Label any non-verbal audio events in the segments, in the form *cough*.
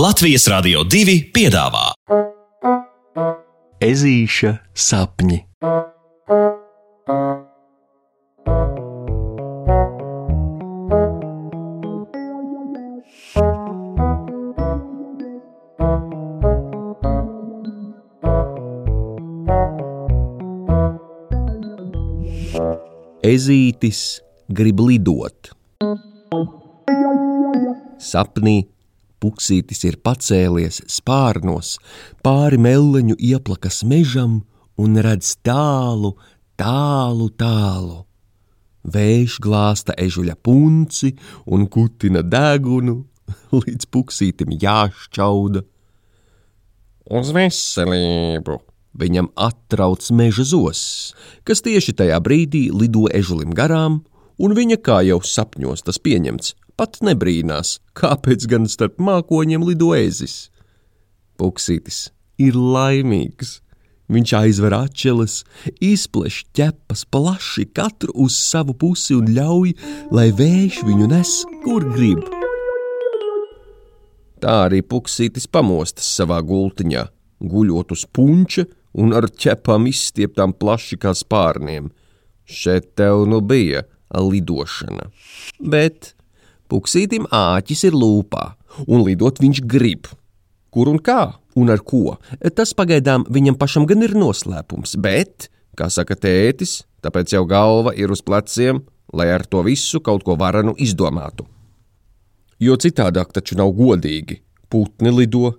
Latvijas Rādio 2 piedāvā Ezīša sapņi. Ezītis grib lidot. Sapnī puksītis ir pacēlies spārnos, pāri meleņu ieplakas mežam un redz tālu, tālu, tālu. Vējš glāsta ežuļa punci un kutina degunu, *laughs* līdz puksītim jāšķauda. Uz veselību! Viņam atrauc meža zosis, kas tieši tajā brīdī lido ežulim garām, un viņa kā jau sapņos tas pieņemts, pat nebrīnās, kāpēc gan starp mākoņiem lido ezis. Puksītis ir laimīgs. Viņš aizver atšķeles, izpleš ķepas plaši katru uz savu pusi un ļauj, lai vējš viņu nes, kur grib. Tā arī puksītis pamostas savā gultiņā, guļot uz punča un ar ķepām izstieptām plaši kā spārniem. Šeit tev nu bija lidošana. Bet puksītim āķis ir lūpā, un lidot viņš grib. Kur un kā un ar ko, tas pagaidām viņam pašam gan ir noslēpums, bet, kā saka tētis, tāpēc jau galva ir uz pleciem, lai ar to visu kaut ko varanu izdomātu. Jo citādāk taču nav godīgi. Putni lido,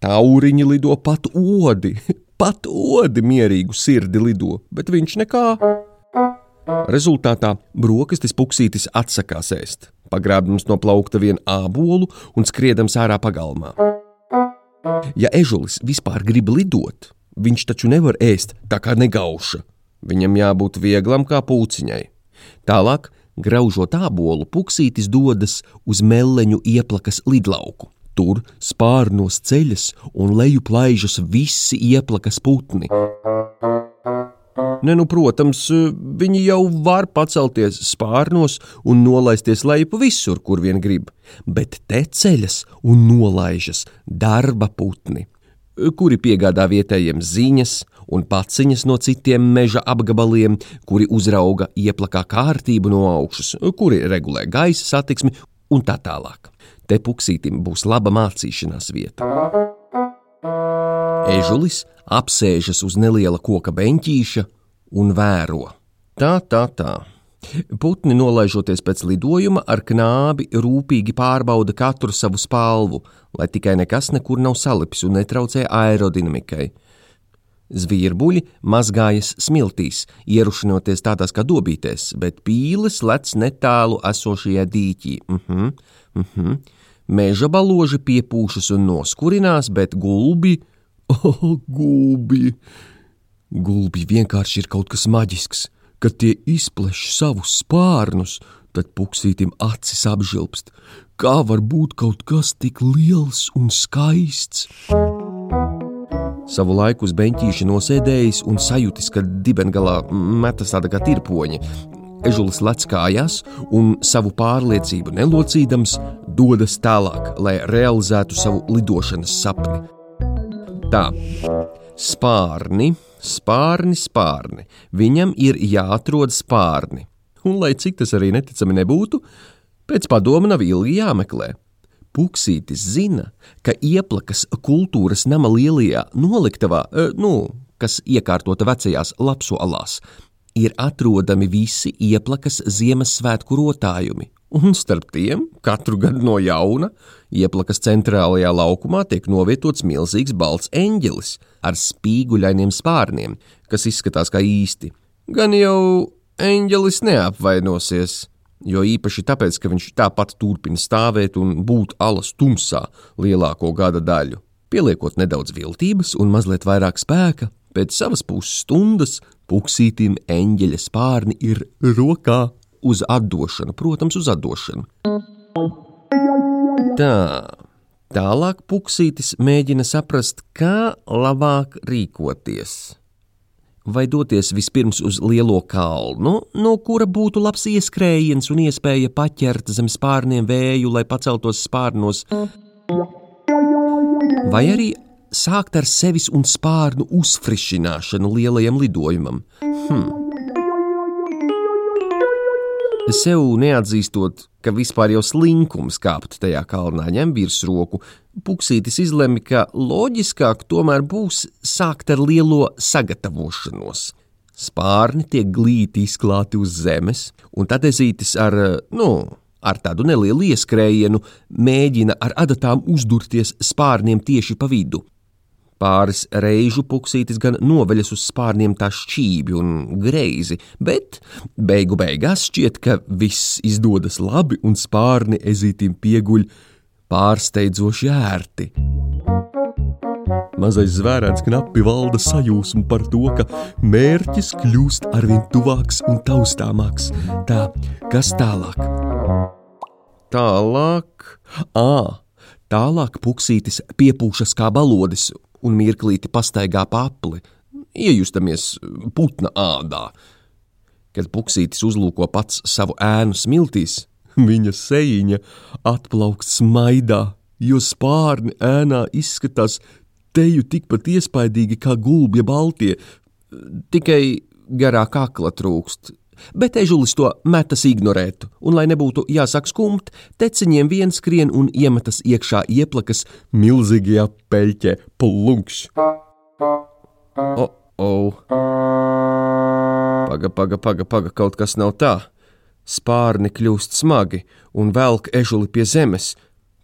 tauriņi lido, pat odi, *laughs* pat odi mierīgu sirdi lido, bet viņš nekā. Rezultātā brokastis puksītis atsakās ēst, pagrābdams no plaukta vienu ābolu un skriedams ārā pagalmā. Ja ežulis vispār grib lidot, viņš taču nevar ēst tā kā negauša. Viņam jābūt vieglam kā pūciņai. Tālāk, graužot ābolu, puksītis dodas uz meleņu ieplakas lidlauku. Tur spārnos ceļas un leju plaižas visi ieplakas putni. Ne, nu, protams, viņi jau var pacelties spārnos un nolaisties lejup visur, kur vien grib, bet te ceļas un nolaižas darba putni, kuri piegādā vietējiem ziņas un paciņas no citiem meža apgabaliem, kuri uzrauga ieplakā kārtību no augšas, kuri regulē gaisa satiksmi un tā tālāk. Te puksītim būs laba mācīšanās vieta. Ežulis apsēžas uz neliela koka beņķīša un vēro. Tā, tā, tā. Putni, nolaižoties pēc lidojuma, ar knābi rūpīgi pārbauda katru savu spalvu, lai tikai nekas nekur nav salipis un netraucē aerodinamikai. Zvierbuļi mazgājas smiltīs, ierušinoties tādās kā dobītēs, bet pīles lec netālu esošajā dīķī. Uh -huh, uh -huh. Meža baloži piepūšas un noskurinās, bet gulbi, oh, *laughs* gulbi! Gulbi vienkārši ir kaut kas maģisks, kad tie izpleš savus spārnus, tad puksītim acis apžilbst. Kā var būt kaut kas tik liels un skaists? Savu laiku uz beņķīša nosēdējis un sajūtis, ka dibengalā metas tāda kā tirpoņi. Ežulis lec kājās un savu pārliecību nelocīdams dodas tālāk, lai realizētu savu lidošanas sapni. Tā, spārni, spārni, spārni. Viņam ir jāatrod spārni. Un, lai cik tas arī neticami nebūtu, pēc padoma nav ilgi jāmeklē. Puksītis zina, ka ieplakas kultūras nama lielajā noliktavā, nu, kas iekārtota vecajās lapsolās, ir atrodami visi ieplakas Ziemassvētku rotājumi, un starp tiem katru gadu no jauna ieplakas centrālajā laukumā tiek novietots milzīgs balts eņģelis ar spīguļainiem spārniem, kas izskatās kā īsti. Gan jau eņģelis neapvainosies, jo īpaši tāpēc, ka viņš tāpat turpina stāvēt un būt alas tumsā lielāko gada daļu. Pieliekot nedaudz viltības un mazliet vairāk spēka, pēc savas pusstundas puksītim eņģeļa spārni ir rokā uz atdošanu, protams, uz atdošanu. Tā, tālāk puksītis mēģina saprast, kā labāk rīkoties. Vai doties vispirms uz lielo kalnu, no kura būtu labs ieskrējiens un iespēja paķert zem spārniem vēju, lai paceltos spārnos, Vai arī sākt ar sevis un spārnu uzfrišināšanu lielajam lidojumam. Hmm. Sev neatzīstot, ka vispār jau slinkums kāpt tajā kalnā ņem virsroku, Puksītis izlemj, ka loģiskāk tomēr būs sākt ar lielo sagatavošanos. Spārni tiek glīti izklāti uz zemes, un tad ezītis ar, nu, ar tādu nelielu ieskrējienu mēģina ar adatām uzdurties spārniem tieši pa vidu. Pāris reižu puksītis gan noveļas uz spārniem tā šķīvi un greizi, bet beigu beigās šķiet, ka viss izdodas labi un spārni ezītim pieguļ pārsteidzoši ērti. Mazais zvērēns knapi valda sajūsmu par to, ka mērķis kļūst arvien tuvāks un taustāmāks. Tā, kas tālāk? Tālāk, ā, tālāk puksītis piepūšas kā balodis un mirklīti pastaigā pa apli, iejustamies putna ādā. Kad puksītis uzlūko pats savu ēnu smiltīs, viņa sejiņa atplaukts smaidā, jo spārni ēnā izskatās teju tikpat iespaidīgi kā gulbja baltie, tikai garā kakla trūkst, bet ežulis to metas ignorētu, un, lai nebūtu jāsaka skumt, teciņiem vien skrien un iemetas iekšā ieplakas milzīgajā peļķē plunkš. O, o! Paga, paga, paga, paga, kaut kas nav tā. Spārni kļūst smagi un velk ežuli pie zemes.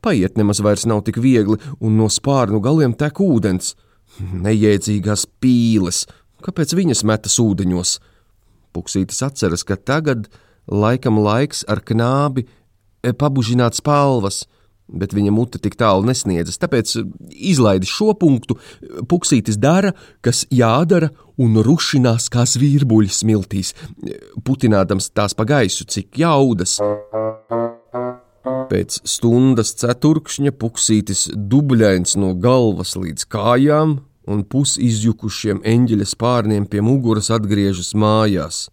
Paiet nemaz vairs nav tik viegli, un no spārnu galiem tek ūdens. Neiedzīgās pīles, kāpēc viņas metas ūdeņos? Puksītis atceras, ka tagad laikam laiks ar knābi e, pabužināt spalvas, bet viņa mute tik tālu nesniedzas. Tāpēc izlaidi šo punktu, puksītis dara, kas jādara, un rušinās kā zvīrbuļs smiltīs, putinādams tās pa gaisu, cik jaudas. Pēc stundas ceturkšņa puksītis dubļains no galvas līdz kājām, un pusizjukušiem eņģeļa spārniem pie muguras atgriežas mājās.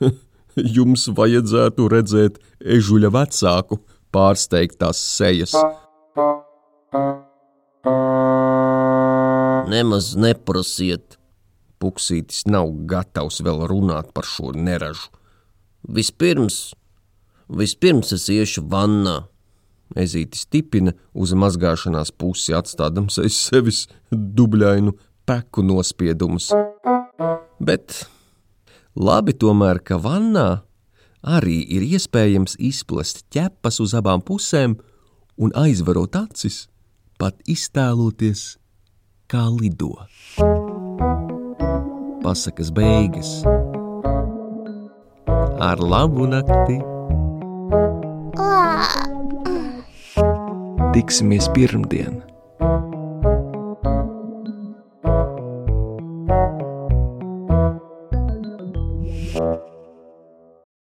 *laughs* Jums vajadzētu redzēt ežuļa vecāku pārsteigtās sejas. Nemaz neprasiet, Puksītis nav gatavs vēl runāt par šo neražu. Vispirms, vispirms es iešu vannā. Ezītis tipina uz mazgāšanās pusi, atstādams aiz sevis dubļainu peku nospiedumus. Bet labi tomēr, ka vannā arī ir iespējams izplest ķepas uz abām pusēm un aizvarot acis, pat iztēloties, kā lido. Pasakas beigas ar labu nakti! Tiksimies pirmdien!